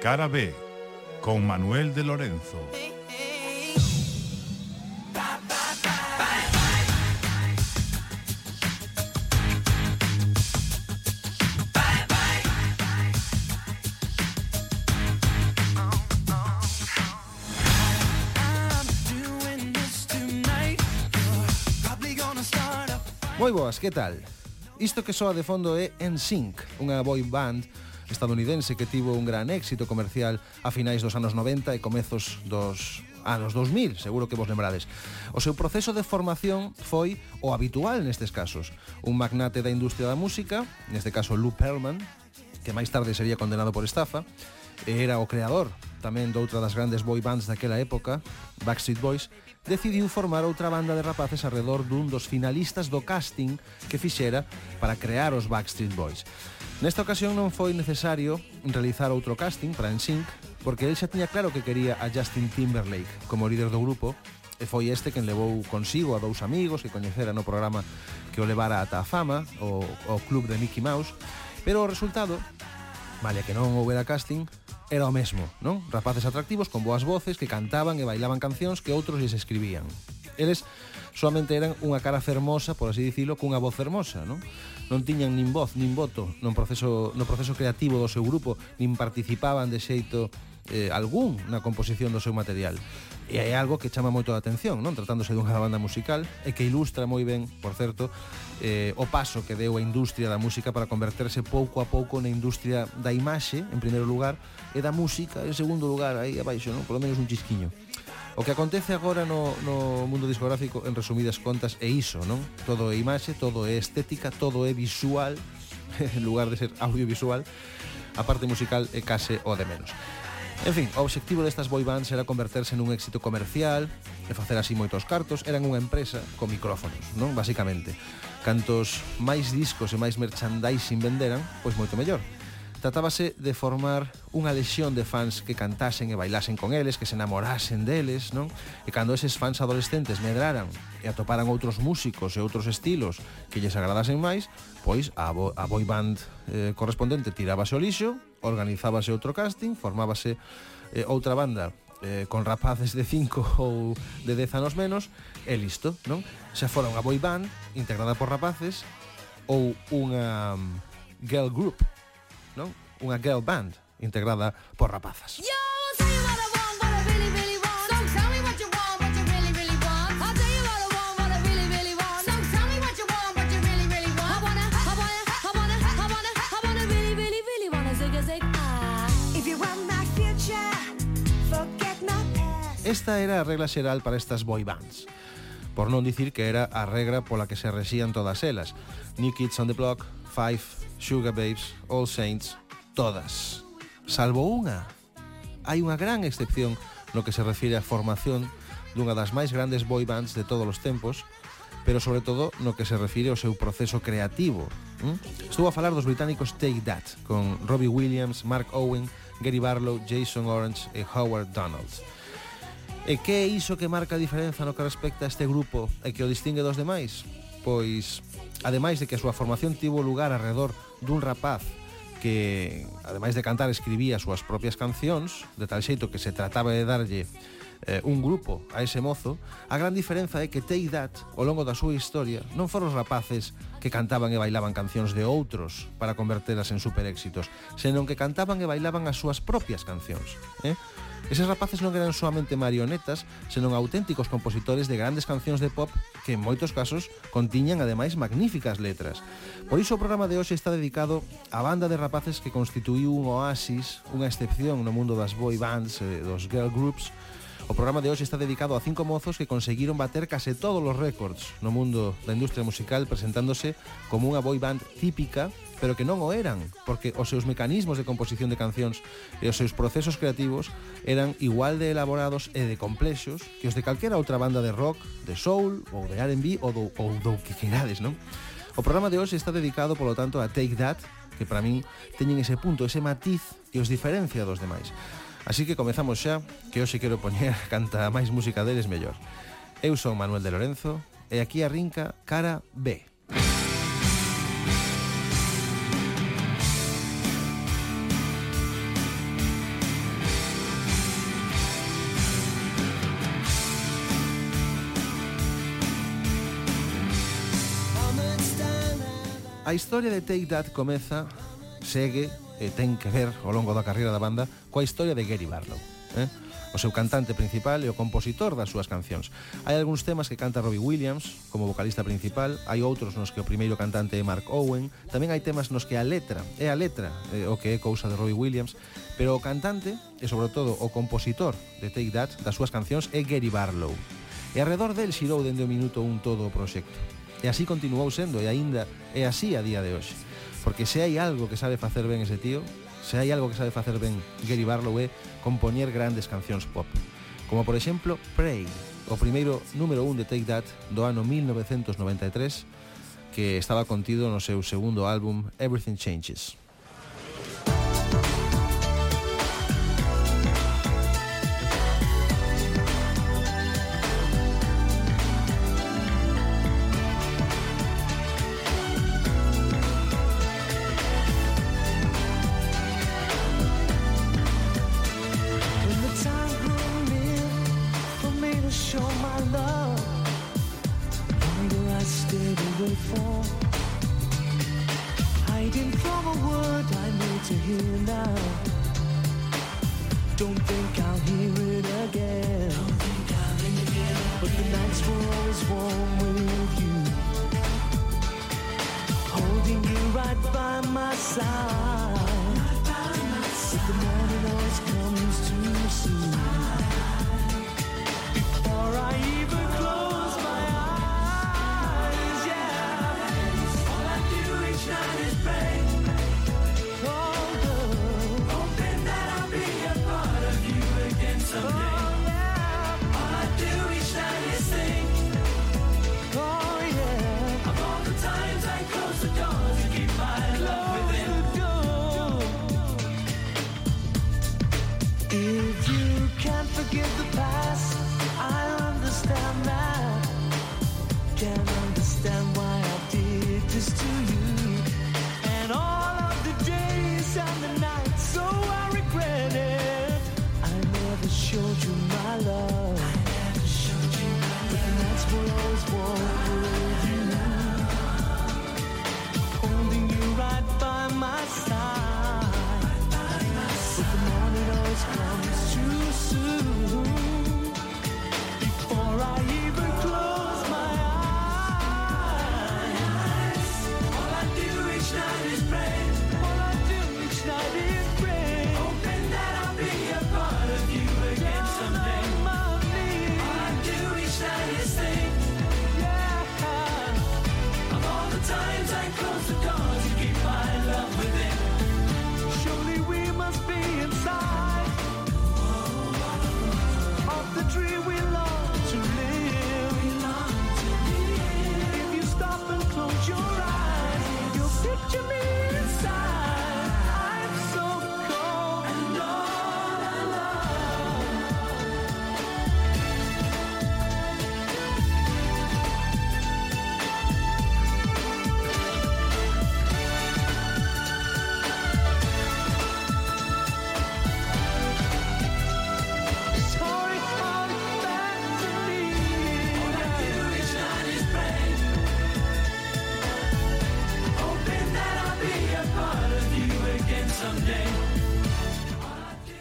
Cara B, con Manuel de Lorenzo. Moi boas, que tal? Isto que soa de fondo é NSYNC, unha boy band estadounidense que tivo un gran éxito comercial a finais dos anos 90 e comezos dos anos 2000, seguro que vos lembrades. O seu proceso de formación foi o habitual nestes casos. Un magnate da industria da música, neste caso Lou Perlman, que máis tarde sería condenado por estafa, era o creador tamén doutra das grandes boy bands daquela época, Backstreet Boys, decidiu formar outra banda de rapaces alrededor dun dos finalistas do casting que fixera para crear os Backstreet Boys. Nesta ocasión non foi necesario realizar outro casting para NSYNC, porque el xa tiña claro que quería a Justin Timberlake como líder do grupo, e foi este quen levou consigo a dous amigos que coñecera no programa que o levara ata a fama, o, o club de Mickey Mouse, pero o resultado, vale que non houbera casting, era o mesmo, non? Rapaces atractivos con boas voces que cantaban e bailaban cancións que outros lles escribían. Eles solamente eran unha cara fermosa, por así dicilo, cunha voz fermosa, non? Non tiñan nin voz, nin voto no proceso, no proceso creativo do seu grupo, nin participaban de xeito eh, algún na composición do seu material. E é algo que chama moito a atención, non? Tratándose dunha banda musical e que ilustra moi ben, por certo, eh, o paso que deu a industria da música para converterse pouco a pouco na industria da imaxe, en primeiro lugar, e da música, en segundo lugar, aí abaixo, non? Polo menos un chisquiño. O que acontece agora no, no mundo discográfico, en resumidas contas, é iso, non? Todo é imaxe, todo é estética, todo é visual, en lugar de ser audiovisual, a parte musical é case o de menos. En fin, o obxectivo destas boy bands era converterse nun éxito comercial e facer así moitos cartos. Eran unha empresa con micrófonos, non? Basicamente. Cantos máis discos e máis merchandising venderan, pois moito mellor. Tratábase de formar unha lexión de fans que cantasen e bailasen con eles, que se enamorasen deles, non? E cando eses fans adolescentes medraran e atoparan outros músicos e outros estilos que lles agradasen máis, pois a, bo a boy band eh, correspondente tirábase o lixo organizábase outro casting, formábase eh, outra banda eh, con rapaces de 5 ou de 10 anos menos e listo, non? Xa fora unha boy band integrada por rapaces ou unha um, girl group, non? Unha girl band integrada por rapazas. Yo, sí. Esta era a regla xeral para estas boy bands por non dicir que era a regra pola que se rexían todas elas. New Kids on the Block, Five, Sugar Babes, All Saints, todas. Salvo unha. Hai unha gran excepción no que se refire á formación dunha das máis grandes boy bands de todos os tempos, pero sobre todo no que se refire ao seu proceso creativo. Hm? Estou a falar dos británicos Take That, con Robbie Williams, Mark Owen, Gary Barlow, Jason Orange e Howard Donalds E que é iso que marca a diferenza no que respecta a este grupo e que o distingue dos demais? Pois, ademais de que a súa formación tivo lugar alrededor dun rapaz que, ademais de cantar, escribía as súas propias cancións, de tal xeito que se trataba de darlle eh, un grupo a ese mozo, a gran diferenza é que Teidat, ao longo da súa historia, non foron os rapaces que cantaban e bailaban cancións de outros para convertelas en superéxitos, senón que cantaban e bailaban as súas propias cancións. Eh? Eses rapaces non eran soamente marionetas, senón auténticos compositores de grandes cancións de pop que en moitos casos contiñan ademais magníficas letras. Por iso o programa de hoxe está dedicado á banda de rapaces que constituiu un oasis, unha excepción no mundo das boy bands e dos girl groups, O programa de hoxe está dedicado a cinco mozos que conseguiron bater case todos os récords no mundo da industria musical presentándose como unha boy band típica pero que non o eran, porque os seus mecanismos de composición de cancións e os seus procesos creativos eran igual de elaborados e de complexos que os de calquera outra banda de rock, de soul ou de R&B ou do, ou do que querades, non? O programa de hoxe está dedicado, polo tanto, a Take That, que para min teñen ese punto, ese matiz que os diferencia dos demais. Así que comezamos xa, que hoxe quero poñer canta máis música deles mellor. Eu son Manuel de Lorenzo e aquí arrinca Cara B. A historia de Take That comeza, segue e ten que ver ao longo da carreira da banda coa historia de Gary Barlow. Eh? O seu cantante principal e o compositor das súas cancións. Hai algúns temas que canta Robbie Williams como vocalista principal, hai outros nos que o primeiro cantante é Mark Owen, tamén hai temas nos que a letra, é a letra eh, o que é cousa de Robbie Williams, pero o cantante e sobre todo o compositor de Take That das súas cancións é Gary Barlow. E arredor del xirou dende o minuto un todo o proxecto. E así continuou sendo e aínda é así a día de hoxe. Porque se hai algo que sabe facer ben ese tío, se hai algo que sabe facer ben Gary Barlow é compoñer grandes cancións pop. Como por exemplo Pray, o primeiro número 1 de Take That do ano 1993, que estaba contido no seu segundo álbum Everything Changes. to you.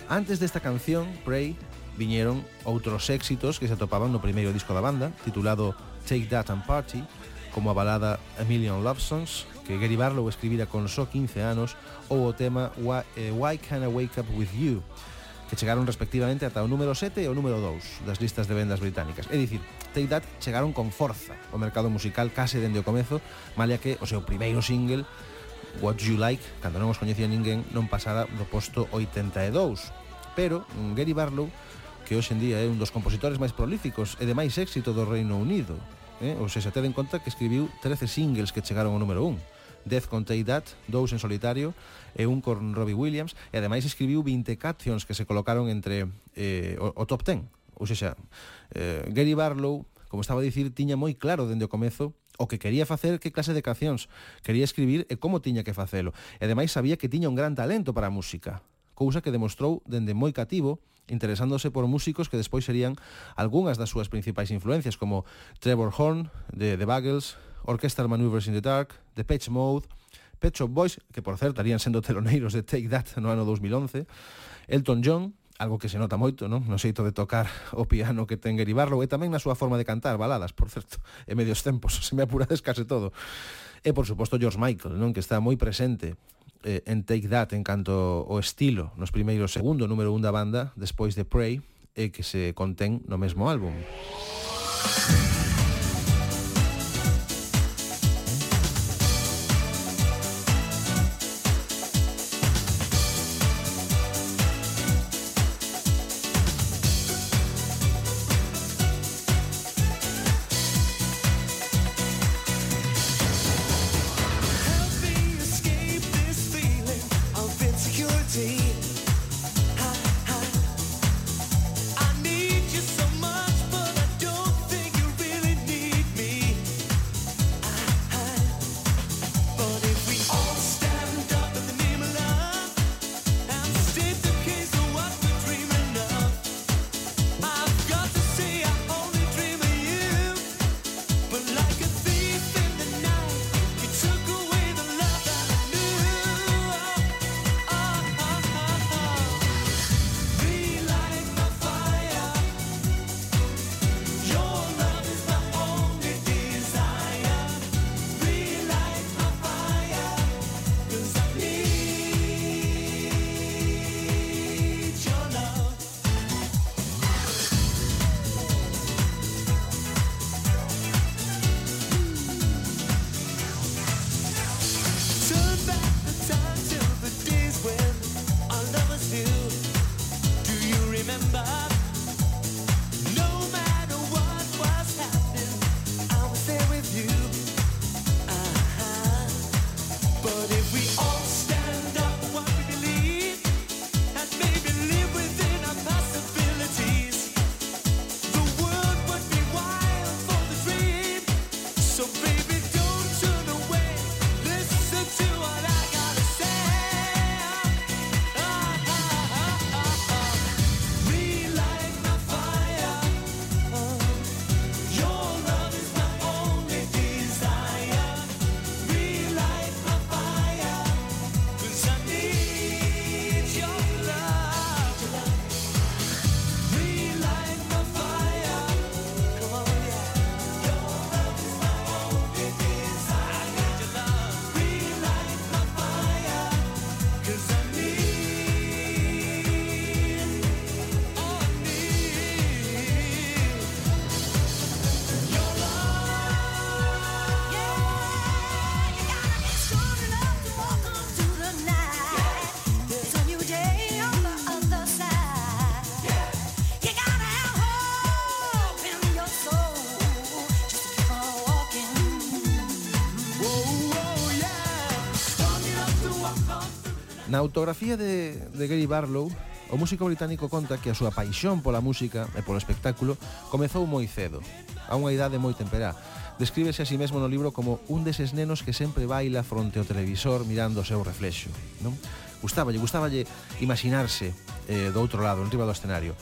Antes desta canción, Pray, viñeron outros éxitos que se atopaban no primeiro disco da banda, titulado Take That and Party, como a balada A Million Love Songs, que Gary Barlow escribira con só 15 anos, ou o tema Why, eh, Why Can I Wake Up With You, que chegaron respectivamente ata o número 7 e o número 2 das listas de vendas británicas. É dicir, Take That chegaron con forza ao mercado musical case dende o comezo, malia que o seu primeiro single What You Like, cando non os coñecía ninguén, non pasara do posto 82. Pero mm, Gary Barlow, que hoxe en día é un dos compositores máis prolíficos e de máis éxito do Reino Unido, eh? ou se se ten en conta que escribiu 13 singles que chegaron ao número 1. Death con Take That, dous en solitario e un con Robbie Williams e ademais escribiu 20 cancións que se colocaron entre eh, o, o top 10 ou sexa, eh, Gary Barlow como estaba a dicir, tiña moi claro dende o comezo o que quería facer, que clase de cancións quería escribir e como tiña que facelo. E ademais sabía que tiña un gran talento para a música, cousa que demostrou dende moi cativo, interesándose por músicos que despois serían algunhas das súas principais influencias, como Trevor Horn, de The Bagels, Orchestral Maneuvers in the Dark, The Patch Mode, Pet Shop Boys, que por certo estarían sendo teloneiros de Take That no ano 2011, Elton John, algo que se nota moito, non? No xeito de tocar o piano que ten Gary Barlow e tamén na súa forma de cantar baladas, por certo, e medios tempos, se me apurades case todo. E por suposto George Michael, non, que está moi presente eh, en Take That en canto o estilo nos primeiros segundo número un da banda despois de Prey e que se contén no mesmo álbum. Na autografía de, de Gary Barlow, o músico británico conta que a súa paixón pola música e polo espectáculo comezou moi cedo, a unha idade moi temperá. Descríbese a si sí mesmo no libro como un deses nenos que sempre baila fronte ao televisor mirando o seu reflexo. Non? Gustáballe, gustáballe imaginarse eh, do outro lado, en riba do escenario.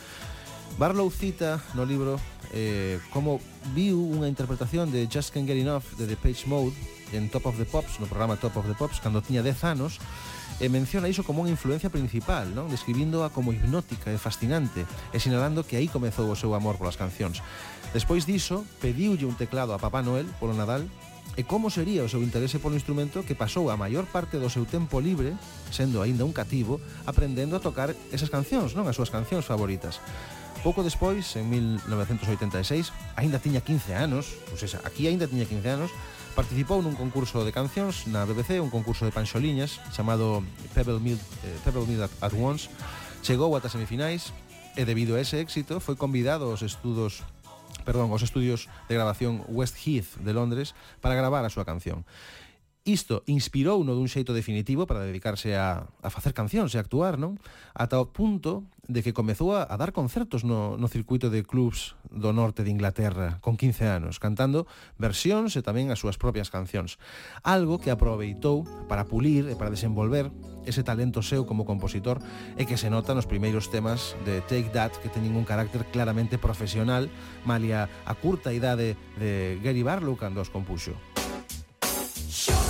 Barlow cita no libro eh, como viu unha interpretación de Just Can't Get Enough de The Page Mode en Top of the Pops, no programa Top of the Pops, cando tiña 10 anos, e menciona iso como unha influencia principal, non? Describíndoa como hipnótica e fascinante e sinalando que aí comezou o seu amor polas cancións. Despois diso, pediulle un teclado a Papá Noel polo Nadal e como sería o seu interese polo instrumento que pasou a maior parte do seu tempo libre, sendo aínda un cativo, aprendendo a tocar esas cancións, non as súas cancións favoritas. Pouco despois, en 1986, aínda tiña 15 anos, pois ou seja, aquí aínda tiña 15 anos, Participou nun concurso de cancións na BBC, un concurso de panxoliñas chamado Pebble Mill, eh, Pebble Mill at, at Once. Chegou ata semifinais e debido a ese éxito foi convidado aos estudos perdón, aos estudios de grabación West Heath de Londres para gravar a súa canción. Isto inspirou no dun xeito definitivo para dedicarse a, a facer cancións e actuar, non? Ata o punto de que comezou a, a dar concertos no, no circuito de clubs do norte de Inglaterra con 15 anos, cantando versións e tamén as súas propias cancións. Algo que aproveitou para pulir e para desenvolver ese talento seu como compositor e que se nota nos primeiros temas de Take That que teñen un carácter claramente profesional malia a curta idade de Gary Barlow cando os compuxo. Show!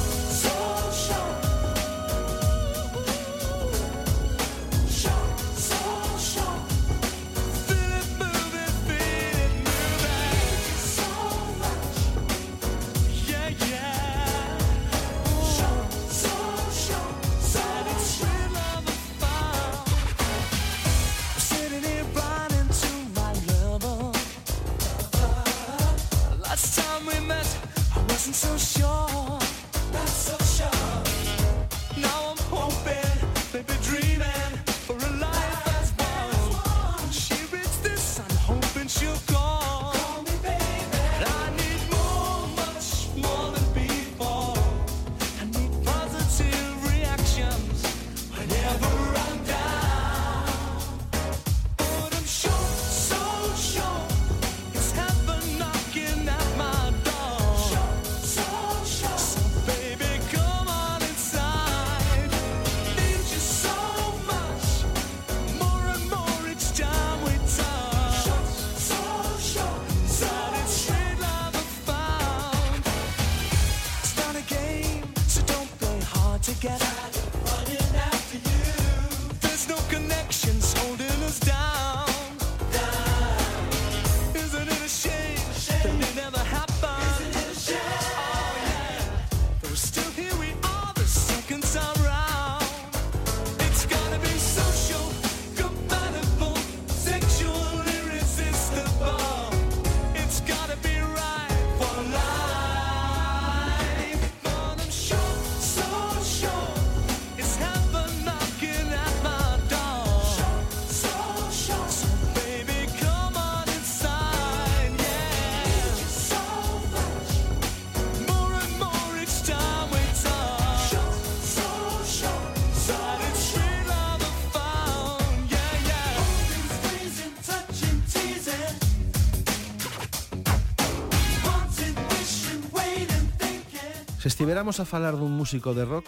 estiveramos a falar dun músico de rock,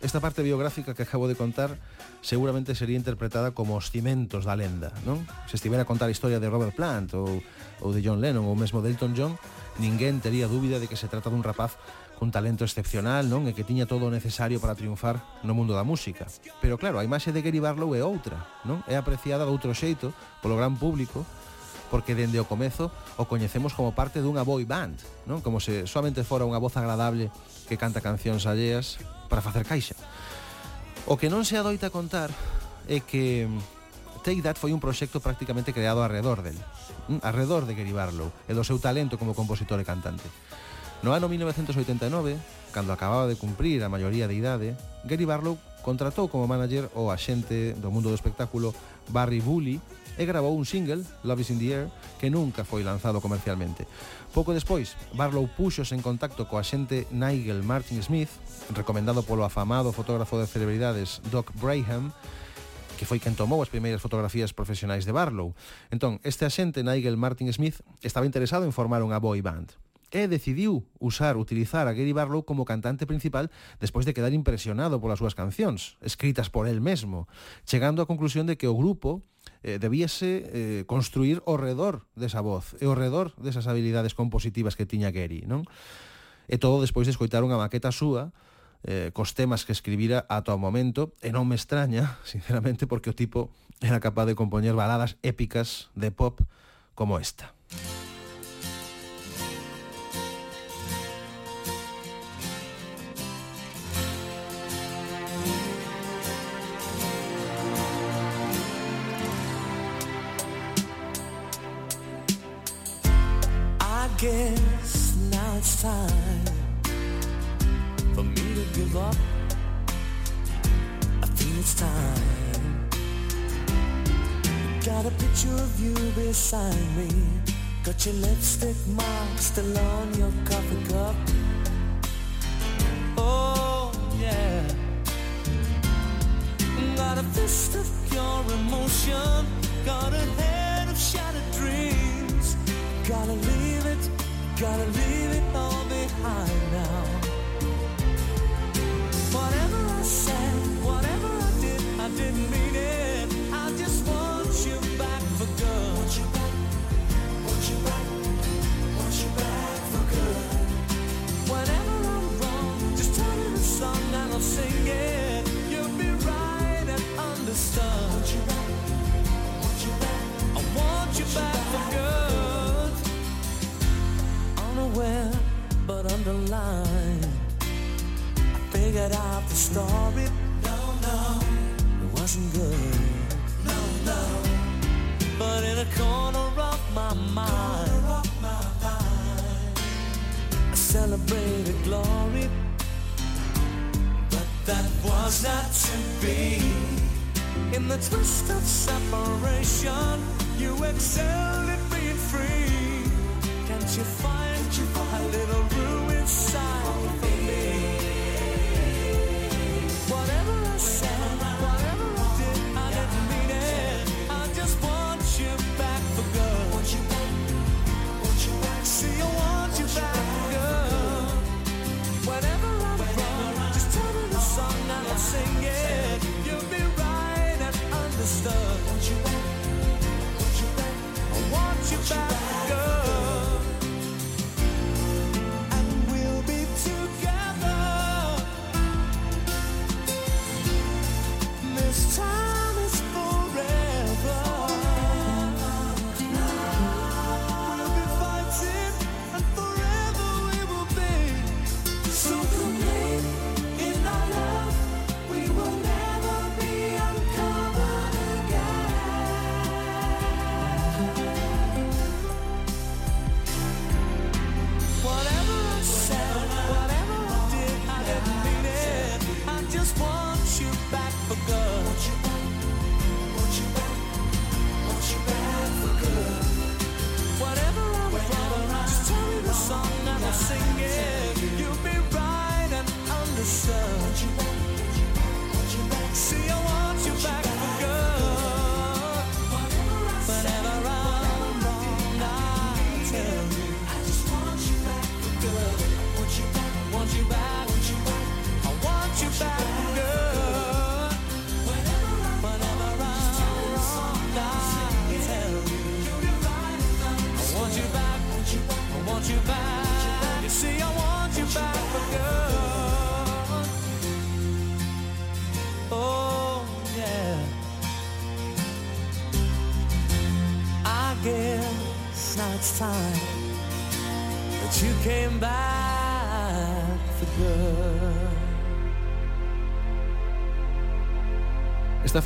esta parte biográfica que acabo de contar seguramente sería interpretada como os cimentos da lenda, non? Se estivera a contar a historia de Robert Plant ou, ou de John Lennon ou mesmo de Elton John, ninguén tería dúbida de que se trata dun rapaz cun talento excepcional, non? E que tiña todo o necesario para triunfar no mundo da música. Pero claro, a imaxe de Gary Barlow é outra, non? É apreciada de outro xeito polo gran público porque dende o comezo o coñecemos como parte dunha boy band, non? Como se solamente fora unha voz agradable que canta cancións alleas para facer caixa. O que non se adoita contar é que Take That foi un proxecto prácticamente creado alrededor del, mm, alrededor de Gary Barlow e do seu talento como compositor e cantante. No ano 1989, cando acababa de cumprir a maioría de idade, Gary Barlow contratou como manager o axente do mundo do espectáculo Barry Bully e grabou un single, Love is in the Air, que nunca foi lanzado comercialmente. Pouco despois, Barlow puxos en contacto co axente Nigel Martin Smith, recomendado polo afamado fotógrafo de celebridades Doc Braham, que foi quen tomou as primeiras fotografías profesionais de Barlow. Entón, este axente Nigel Martin Smith estaba interesado en formar unha boy band e decidiu usar, utilizar a Gary Barlow como cantante principal despois de quedar impresionado polas súas cancións, escritas por el mesmo, chegando á conclusión de que o grupo eh, debíase eh, construir o redor desa voz, e o redor desas habilidades compositivas que tiña Gary, non? E todo despois de escoitar unha maqueta súa, eh, cos temas que escribira ata o momento, e non me extraña, sinceramente, porque o tipo era capaz de compoñer baladas épicas de pop como esta. Guess now it's time for me to give up. I think it's time. Got a picture of you beside me. Got your lipstick mark still on your coffee cup. Oh, yeah. Got a fist of pure emotion. Got a head of shattered dreams. Gotta leave it, gotta leave it all behind now. Whatever I said, whatever I did, I didn't mean it. I just want you back for good. Want you back, want you back, want you back for good. Whenever I'm wrong, just turn in a song and I'll sing it. You'll be right and understood. Want you back, want you back, I want you back for good unaware but underlined. I figured out the story. No, no, it wasn't good. No, no, but in a corner of my mind, of my mind I celebrated glory. But that was not to be. In the twist of separation, you excelled at being free. Can't you find? sister. I want you back. I want you back, girl.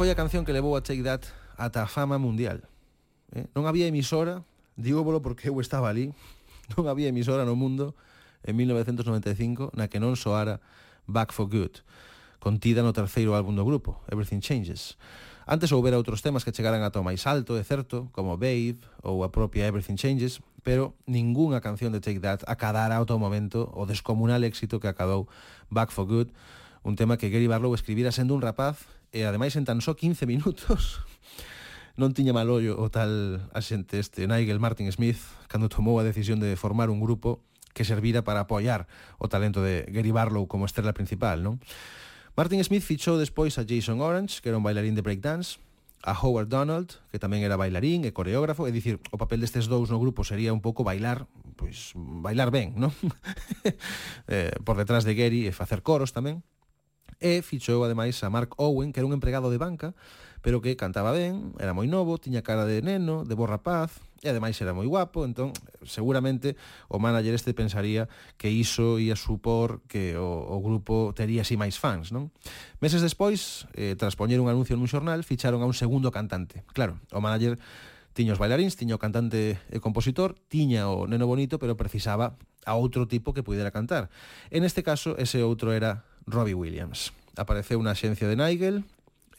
foi a canción que levou a Take That ata a fama mundial. Eh? Non había emisora, digo polo porque eu estaba ali, non había emisora no mundo en 1995 na que non soara Back for Good, contida no terceiro álbum do grupo, Everything Changes. Antes houbera outros temas que chegaran ata o máis alto, é certo, como Babe ou a propia Everything Changes, pero ningunha canción de Take That acadara ao o momento o descomunal éxito que acadou Back for Good, un tema que Gary Barlow escribira sendo un rapaz e ademais en tan só 15 minutos non tiña mal ollo o tal axente este Nigel Martin Smith cando tomou a decisión de formar un grupo que servira para apoiar o talento de Gary Barlow como estrela principal, non? Martin Smith fichou despois a Jason Orange, que era un bailarín de breakdance, a Howard Donald, que tamén era bailarín e coreógrafo, é dicir, o papel destes dous no grupo sería un pouco bailar, pois bailar ben, non? eh, por detrás de Gary e facer coros tamén. E fichou ademais a Mark Owen, que era un empregado de banca, pero que cantaba ben, era moi novo, tiña cara de neno, de bo rapaz, e ademais era moi guapo, entón seguramente o manager este pensaría que iso ia supor que o, o grupo tería así máis fans, non? Meses despois, eh, tras poñer un anuncio nun xornal, ficharon a un segundo cantante. Claro, o manager tiña os bailaríns, tiña o cantante e compositor, tiña o neno bonito, pero precisaba a outro tipo que pudera cantar. En este caso, ese outro era Robbie Williams. Apareceu na xencia de Nigel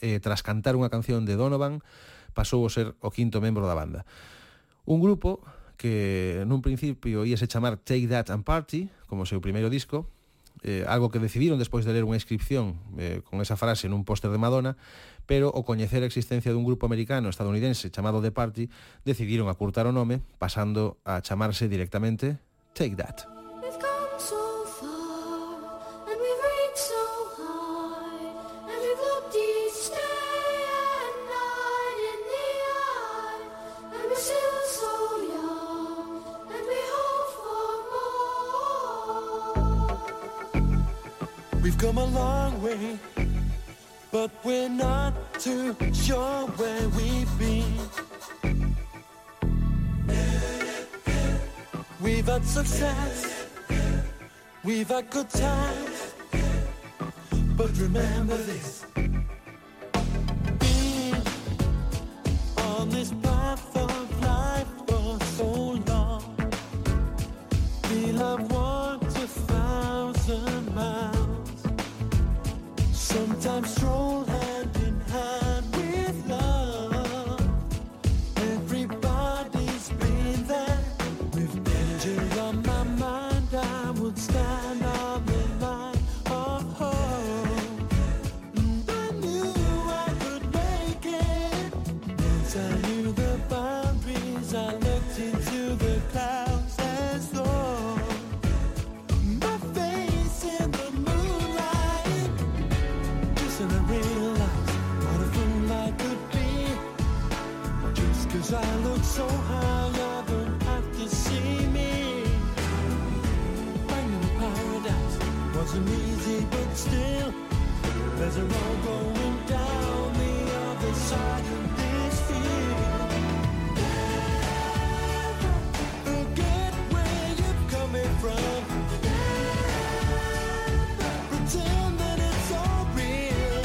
eh, tras cantar unha canción de Donovan pasou a ser o quinto membro da banda. Un grupo que nun principio íase chamar Take That and Party, como seu primeiro disco, eh, algo que decidiron despois de ler unha inscripción eh, con esa frase nun póster de Madonna, pero o coñecer a existencia dun grupo americano estadounidense chamado The Party, decidiron acurtar o nome, pasando a chamarse directamente Take That. Come a long way, but we're not too sure where we've been. We've had success, we've had good times, but remember this. Being on this path of life for so long, we'll have walked a thousand miles. Sometimes stroll hand in hand with love. Everybody's been there. With danger on my mind, I would stand on the line of. And I knew I could make it. Once I knew the boundaries, I looked into the clouds still, there's a road going down the other side of this field. Never Forget where you're coming from. Pretend that it's all real.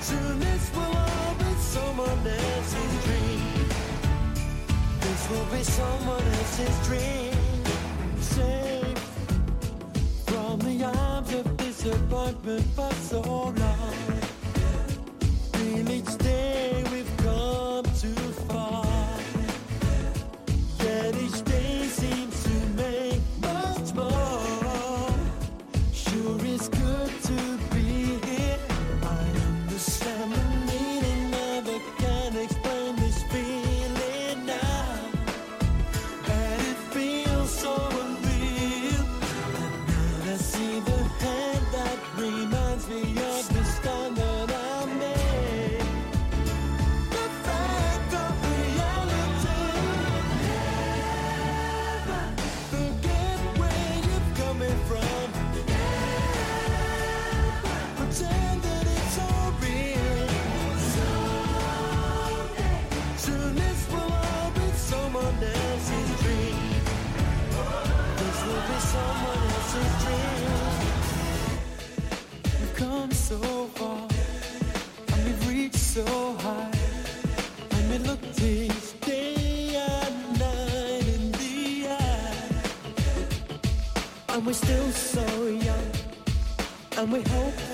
Soon this will all be someone else's dream. This will be someone else's dream. Disappointment for so long. And we hope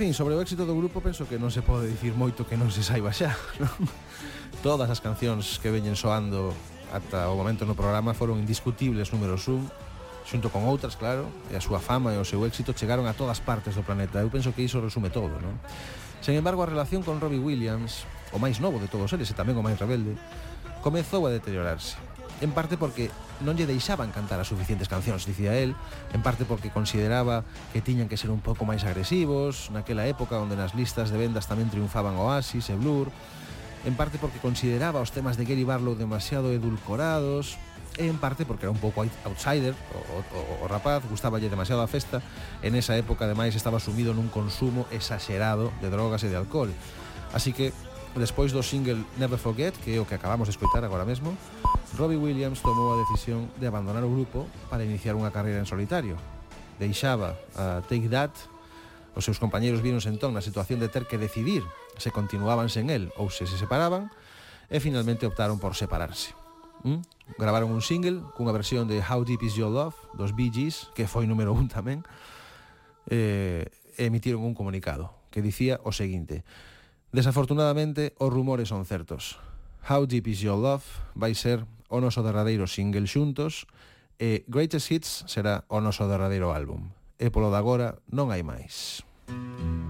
fin, sobre o éxito do grupo penso que non se pode dicir moito que non se saiba xa non? Todas as cancións que veñen soando ata o momento no programa foron indiscutibles números un xunto con outras, claro, e a súa fama e o seu éxito chegaron a todas partes do planeta. Eu penso que iso resume todo, non? Sen embargo, a relación con Robbie Williams, o máis novo de todos eles e tamén o máis rebelde, comezou a deteriorarse. En parte porque non lle deixaban cantar as suficientes cancións, dicía el, en parte porque consideraba que tiñan que ser un pouco máis agresivos, naquela época onde nas listas de vendas tamén triunfaban Oasis e Blur, en parte porque consideraba os temas de Gary Barlow demasiado edulcorados, e en parte porque era un pouco outsider, o, o, o rapaz gustaballe demasiado a festa, en esa época ademais estaba sumido nun consumo exaxerado de drogas e de alcohol. Así que Despois do single Never Forget, que é o que acabamos de escoitar agora mesmo, Robbie Williams tomou a decisión de abandonar o grupo para iniciar unha carreira en solitario. Deixaba a Take That Os seus compañeiros víronse entón na situación de ter que decidir se continuaban sen el ou se se separaban e finalmente optaron por separarse. ¿Mm? Gravaron un single cunha versión de How Deep Is Your Love dos Bee Gees, que foi número un tamén, eh, e emitiron un comunicado que dicía o seguinte: Desafortunadamente, os rumores son certos. How Deep Is Your Love vai ser o noso derradeiro single xuntos e Greatest Hits será o noso derradeiro álbum. E polo de agora non hai máis. Mm.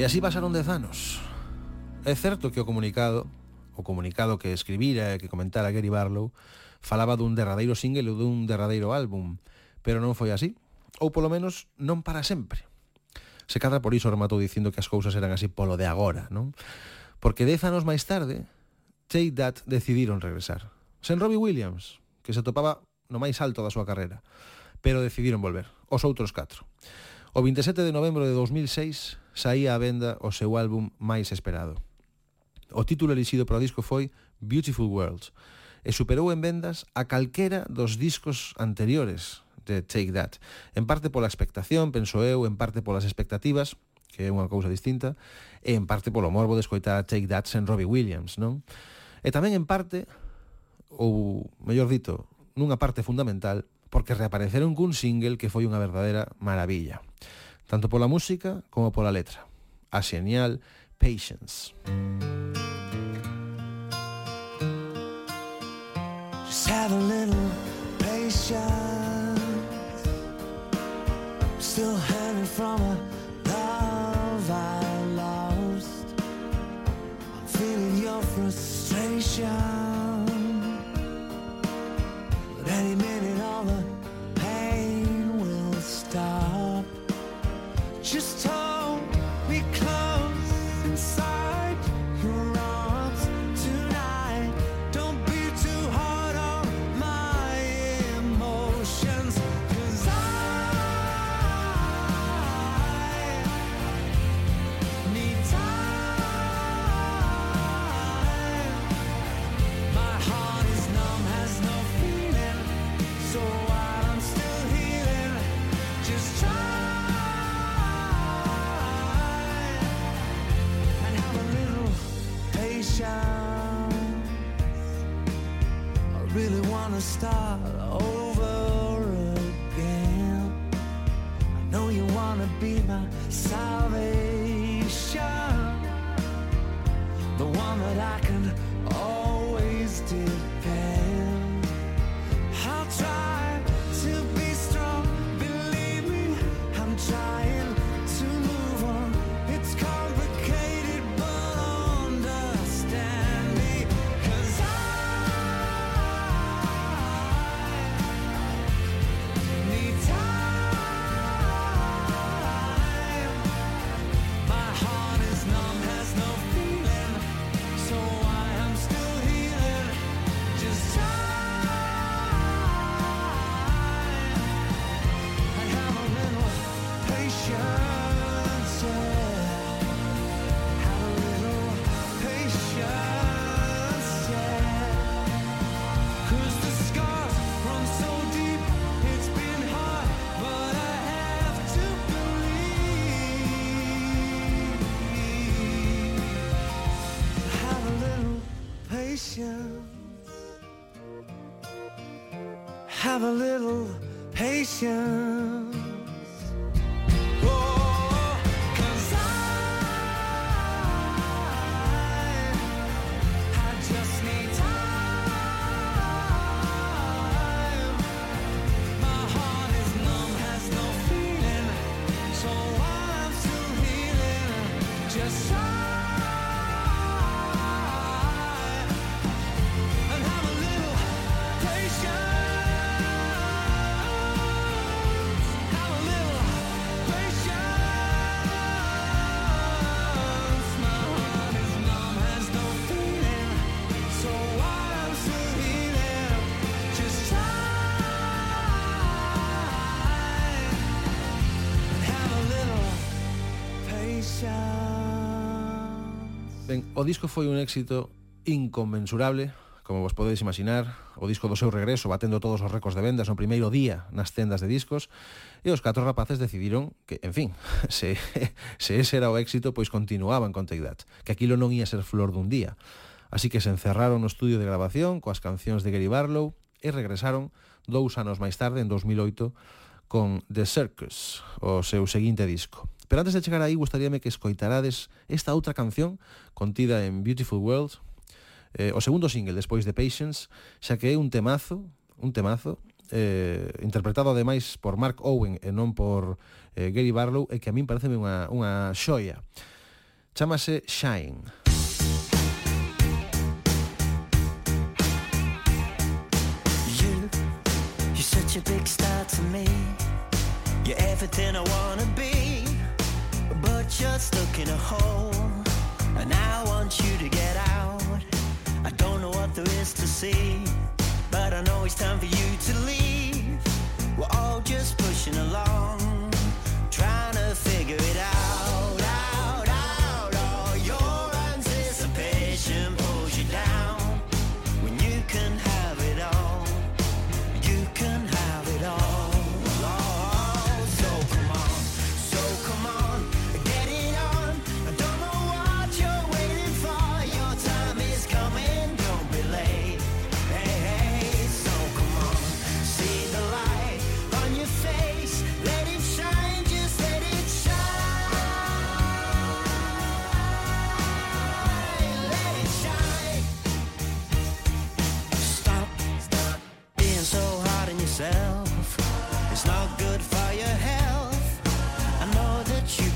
E así pasaron dez anos. É certo que o comunicado, o comunicado que escribira e que comentara Gary Barlow, falaba dun derradeiro single ou dun derradeiro álbum, pero non foi así, ou polo menos non para sempre. Se cadra por iso rematou dicindo que as cousas eran así polo de agora, non? Porque dez anos máis tarde, Take That decidiron regresar. Sen Robbie Williams, que se topaba no máis alto da súa carreira, pero decidiron volver, os outros catro. O 27 de novembro de 2006 saía a venda o seu álbum máis esperado. O título elixido para o disco foi Beautiful Worlds e superou en vendas a calquera dos discos anteriores de Take That. En parte pola expectación, penso eu, en parte polas expectativas, que é unha cousa distinta, e en parte polo morbo de escoitar a Take That sen Robbie Williams, non? E tamén en parte, ou mellor dito, nunha parte fundamental, porque reapareceron cun single que foi unha verdadeira maravilla. Tanto pola música como pola letra. A xenial Patience. Just have a little patience. Still hanging from a love I lost. I'm feeling your frustration. 危险 O disco foi un éxito inconmensurable, como vos podedes imaginar, o disco do seu regreso batendo todos os récords de vendas no primeiro día nas tendas de discos, e os catro rapaces decidiron que, en fin, se, se ese era o éxito, pois continuaban con Take That, que aquilo non ia ser flor dun día. Así que se encerraron no estudio de grabación coas cancións de Gary Barlow e regresaron dous anos máis tarde, en 2008, con The Circus, o seu seguinte disco. Pero antes de chegar aí, gustaríame que escoitarades esta outra canción contida en Beautiful World, eh, o segundo single despois de Patience, xa que é un temazo, un temazo, eh, interpretado ademais por Mark Owen e non por eh, Gary Barlow e que a min parece unha, unha xoia. Chámase Shine. You, you're such a big star to me. You're everything I wanna be. You're stuck in a hole, and I want you to get out. I don't know what there is to see, but I know it's time for you to leave. We're all just pushing along,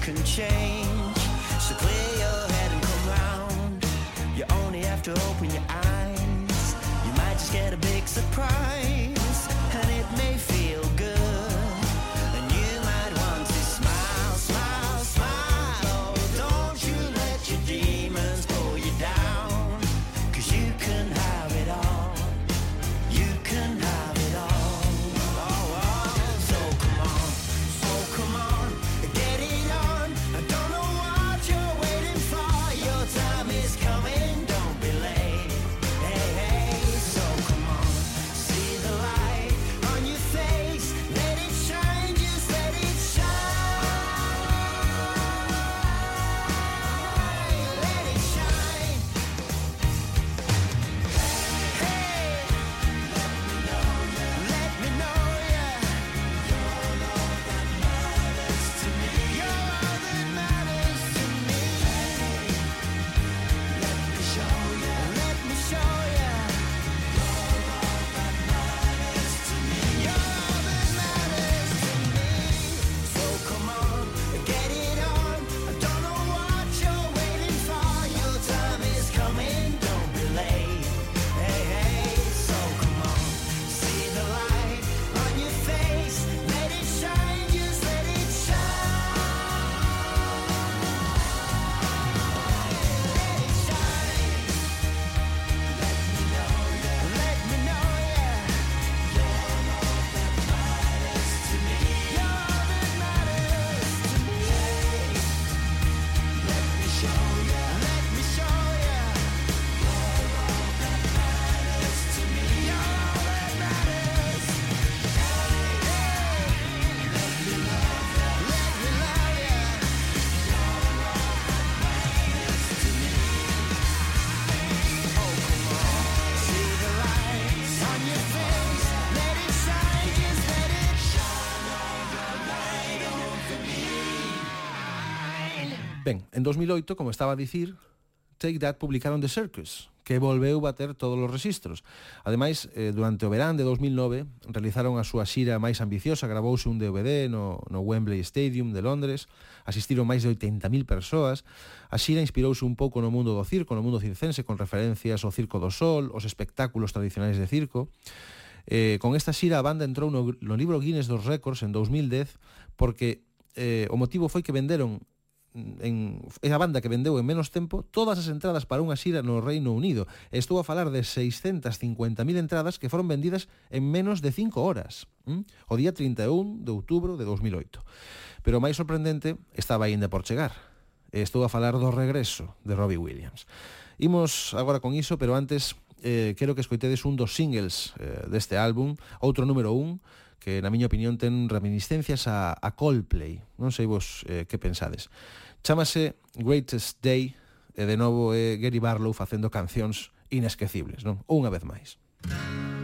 can change. So clear your head and come round. You only have to open your eyes. You might just get a big surprise. And it may En 2008, como estaba a dicir, Take That publicaron The Circus, que volveu bater todos os registros. Ademais, eh, durante o verán de 2009, realizaron a súa xira máis ambiciosa, gravouse un DVD no, no Wembley Stadium de Londres, asistiron máis de 80.000 persoas, a xira inspirouse un pouco no mundo do circo, no mundo circense, con referencias ao Circo do Sol, os espectáculos tradicionais de circo, Eh, con esta xira a banda entrou no, no libro Guinness dos Récords en 2010 porque eh, o motivo foi que venderon en, é a banda que vendeu en menos tempo todas as entradas para unha xira no Reino Unido. Estou a falar de 650.000 entradas que foron vendidas en menos de 5 horas, ¿m? o día 31 de outubro de 2008. Pero o máis sorprendente estaba aínda por chegar. Estou a falar do regreso de Robbie Williams. Imos agora con iso, pero antes eh, quero que escoitedes un dos singles eh, deste álbum, outro número un, que na miña opinión ten reminiscencias a, a Coldplay. Non sei vos eh, que pensades. Chámase Greatest Day e de novo é Gary Barlow facendo cancións inesquecibles, non? Unha vez máis. Música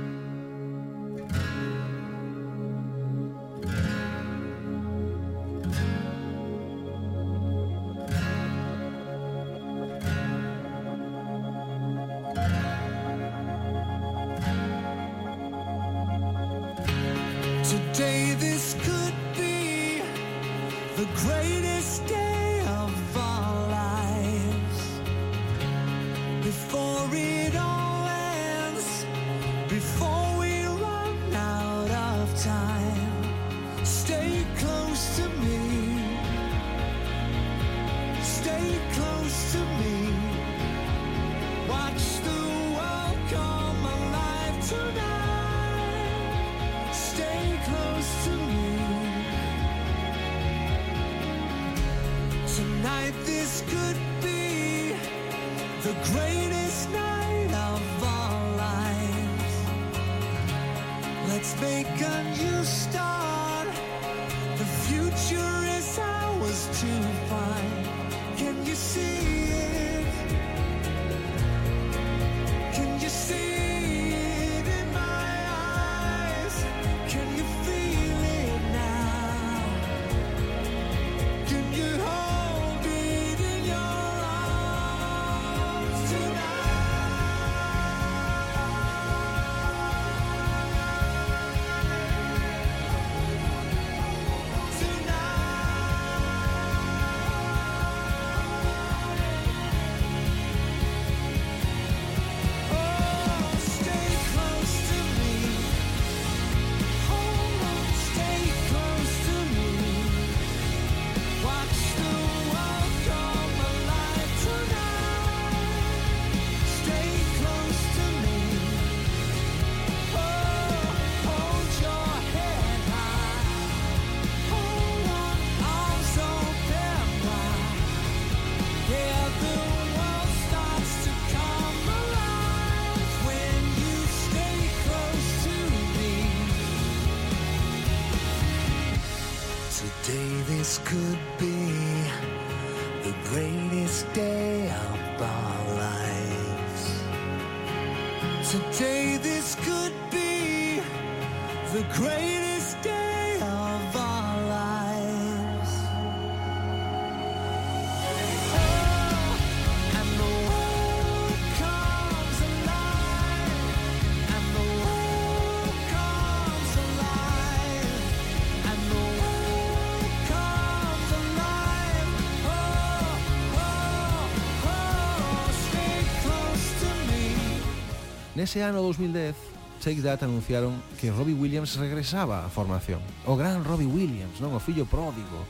Nese ano 2010, Take That anunciaron que Robbie Williams regresaba á formación. O gran Robbie Williams, non o fillo pródigo,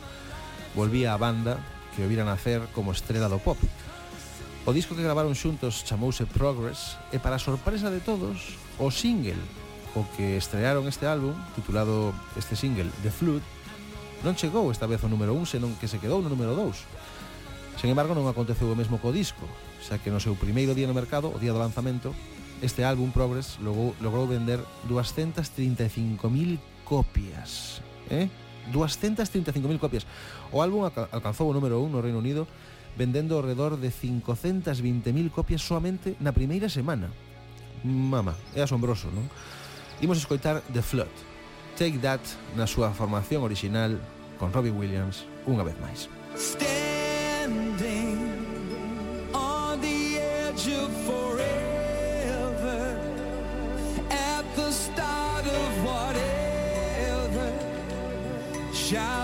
volvía á banda que o vira nacer como estrela do pop. O disco que gravaron xuntos chamouse Progress e para sorpresa de todos, o single o que estrearon este álbum, titulado este single The Flood, non chegou esta vez ao número 1, senón que se quedou no número 2. Sen embargo, non aconteceu o mesmo co disco, xa que no seu primeiro día no mercado, o día do lanzamento, este álbum Progress logrou, logrou vender 235.000 copias, eh? 235.000 copias. O álbum alcanzou o número 1 no Reino Unido vendendo ao redor de 520.000 copias soamente na primeira semana. Mama, é asombroso, non? Imos escoitar The Flood. Take That na súa formación original con Robbie Williams unha vez máis. Standing shout.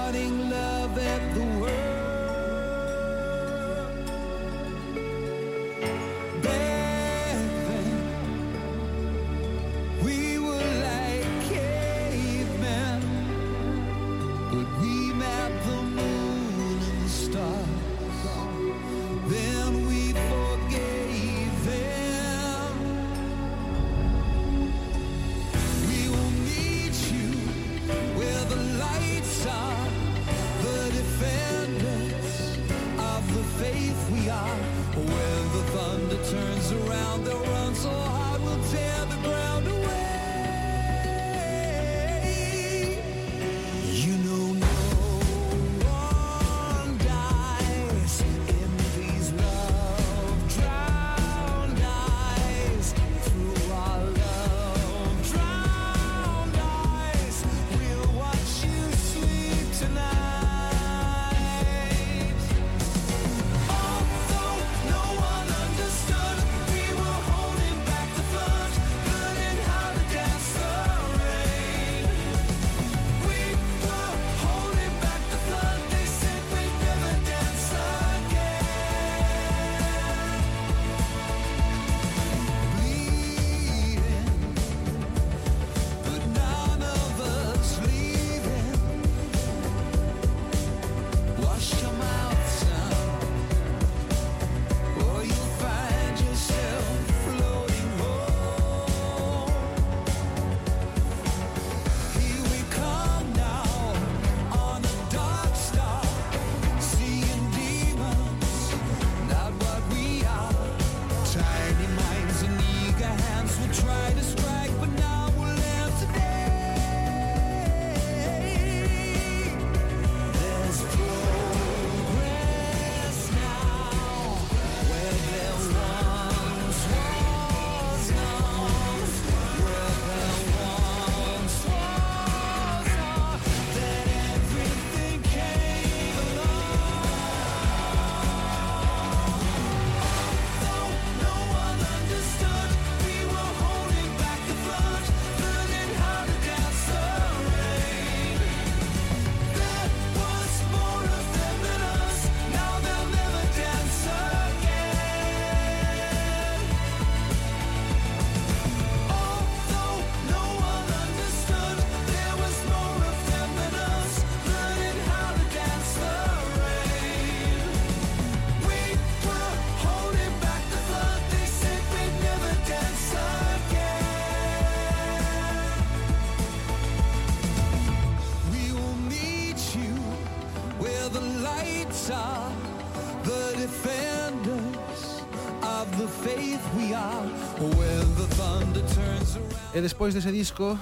E despois dese disco,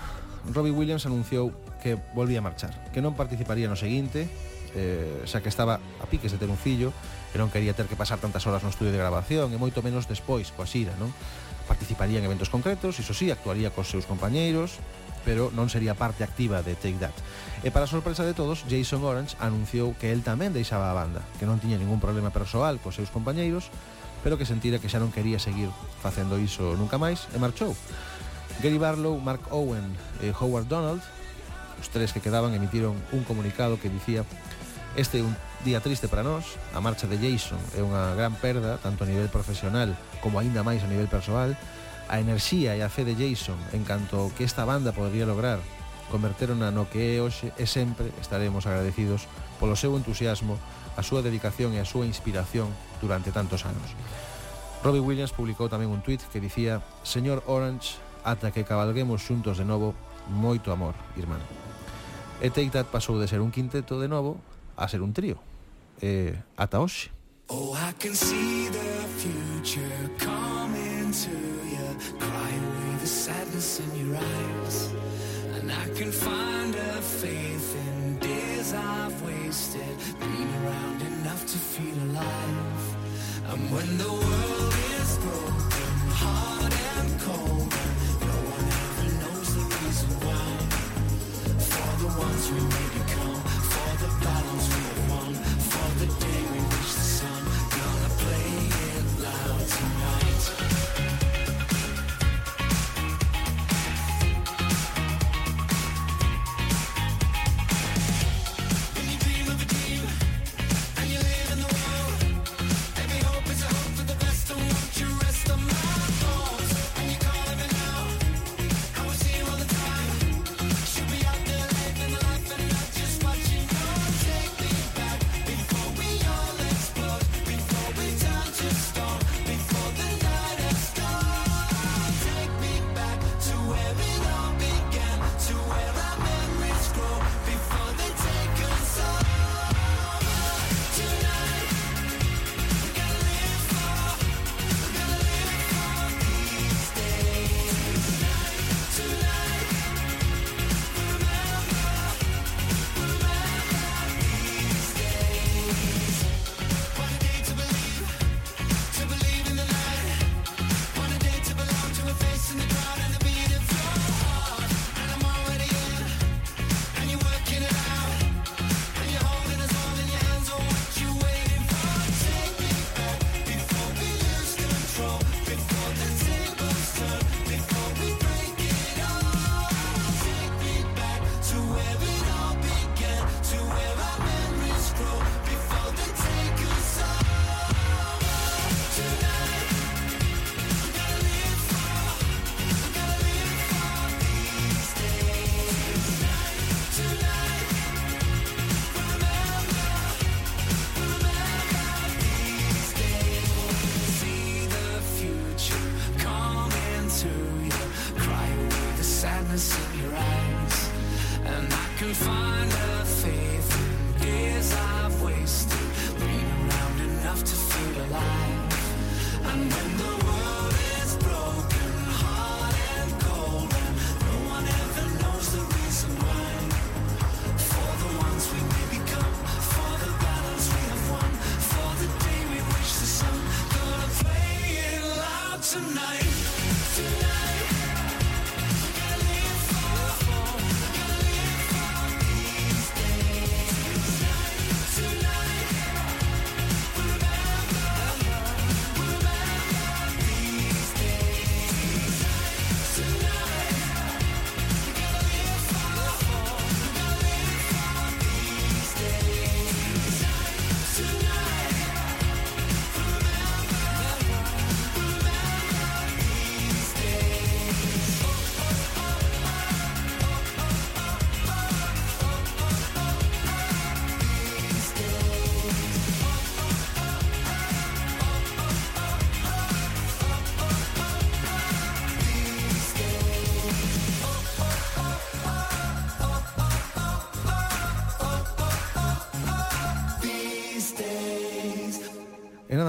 Robbie Williams anunciou que volvía a marchar, que non participaría no seguinte, eh, xa que estaba a piques de ter un fillo, e non quería ter que pasar tantas horas no estudio de grabación, e moito menos despois, coa xira, non? Participaría en eventos concretos, iso sí, actuaría cos seus compañeiros, pero non sería parte activa de Take That. E para sorpresa de todos, Jason Orange anunciou que el tamén deixaba a banda, que non tiña ningún problema persoal cos seus compañeiros, pero que sentira que xa non quería seguir facendo iso nunca máis e marchou. Gary Barlow, Mark Owen e Howard Donald, os tres que quedaban, emitiron un comunicado que dicía Este é un día triste para nós, a marcha de Jason é unha gran perda, tanto a nivel profesional como aínda máis a nivel persoal, a enerxía e a fe de Jason en canto que esta banda podría lograr converterona no que é hoxe e sempre estaremos agradecidos polo seu entusiasmo, a súa dedicación e a súa inspiración durante tantos anos. Robbie Williams publicou tamén un tweet que dicía Señor Orange, ata que cabalguemos xuntos de novo moito amor, irmán. E Take pasou de ser un quinteto de novo a ser un trío. E ata hoxe. Oh, I can see the future coming to you Cry away the sadness in your eyes And I can find a faith in days I've wasted Been around enough to feel alive And when the world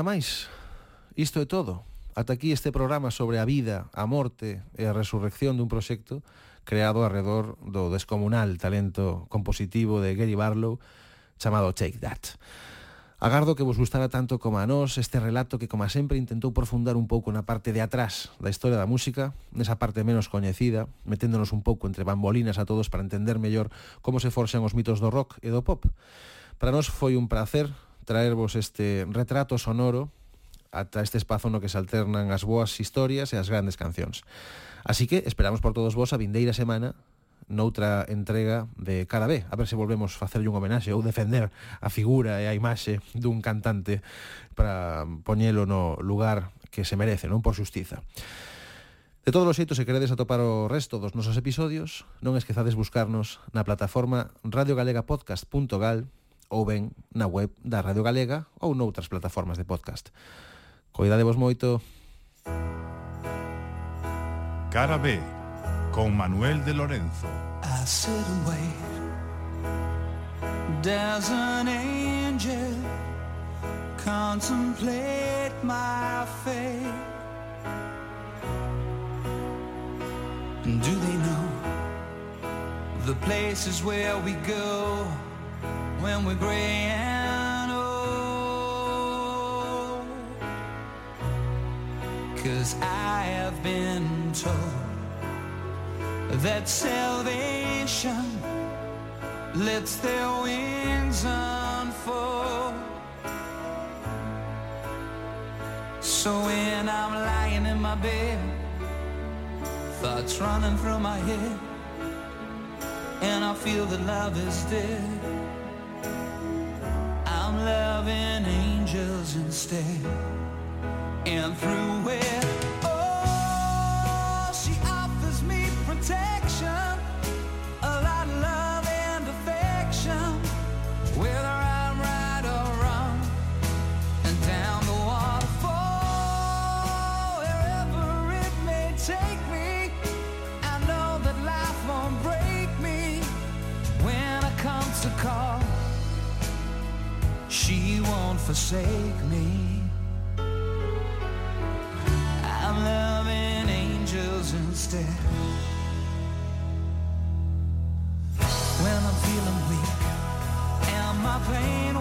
máis. Isto é todo. Ata aquí este programa sobre a vida, a morte e a resurrección dun proxecto creado alrededor do descomunal talento compositivo de Gary Barlow chamado Take That. Agardo que vos gustara tanto como a nós este relato que, como sempre, intentou profundar un pouco na parte de atrás da historia da música, nesa parte menos coñecida, meténdonos un pouco entre bambolinas a todos para entender mellor como se forxan os mitos do rock e do pop. Para nós foi un placer traervos este retrato sonoro ata este espazo no que se alternan as boas historias e as grandes cancións. Así que esperamos por todos vos a vindeira semana noutra entrega de Cara B, a ver se volvemos facerlle un homenaxe ou defender a figura e a imaxe dun cantante para poñelo no lugar que se merece, non por xustiza. De todos os xeitos, se queredes atopar o resto dos nosos episodios, non esquezades buscarnos na plataforma radiogalegapodcast.gal ou ben na web da Radio Galega ou noutras plataformas de podcast. Coidadevos moito. Cara B con Manuel de Lorenzo. I sit and wait. Does an angel contemplate my fate? Do they know the places where we go? When we're gray and old? Cause I have been told that salvation lets their wings unfold. So when I'm lying in my bed, thoughts running through my head, and I feel that love is dead, I'm loving angels instead. And through it, forsake me. I'm loving angels instead. When I'm feeling weak and my pain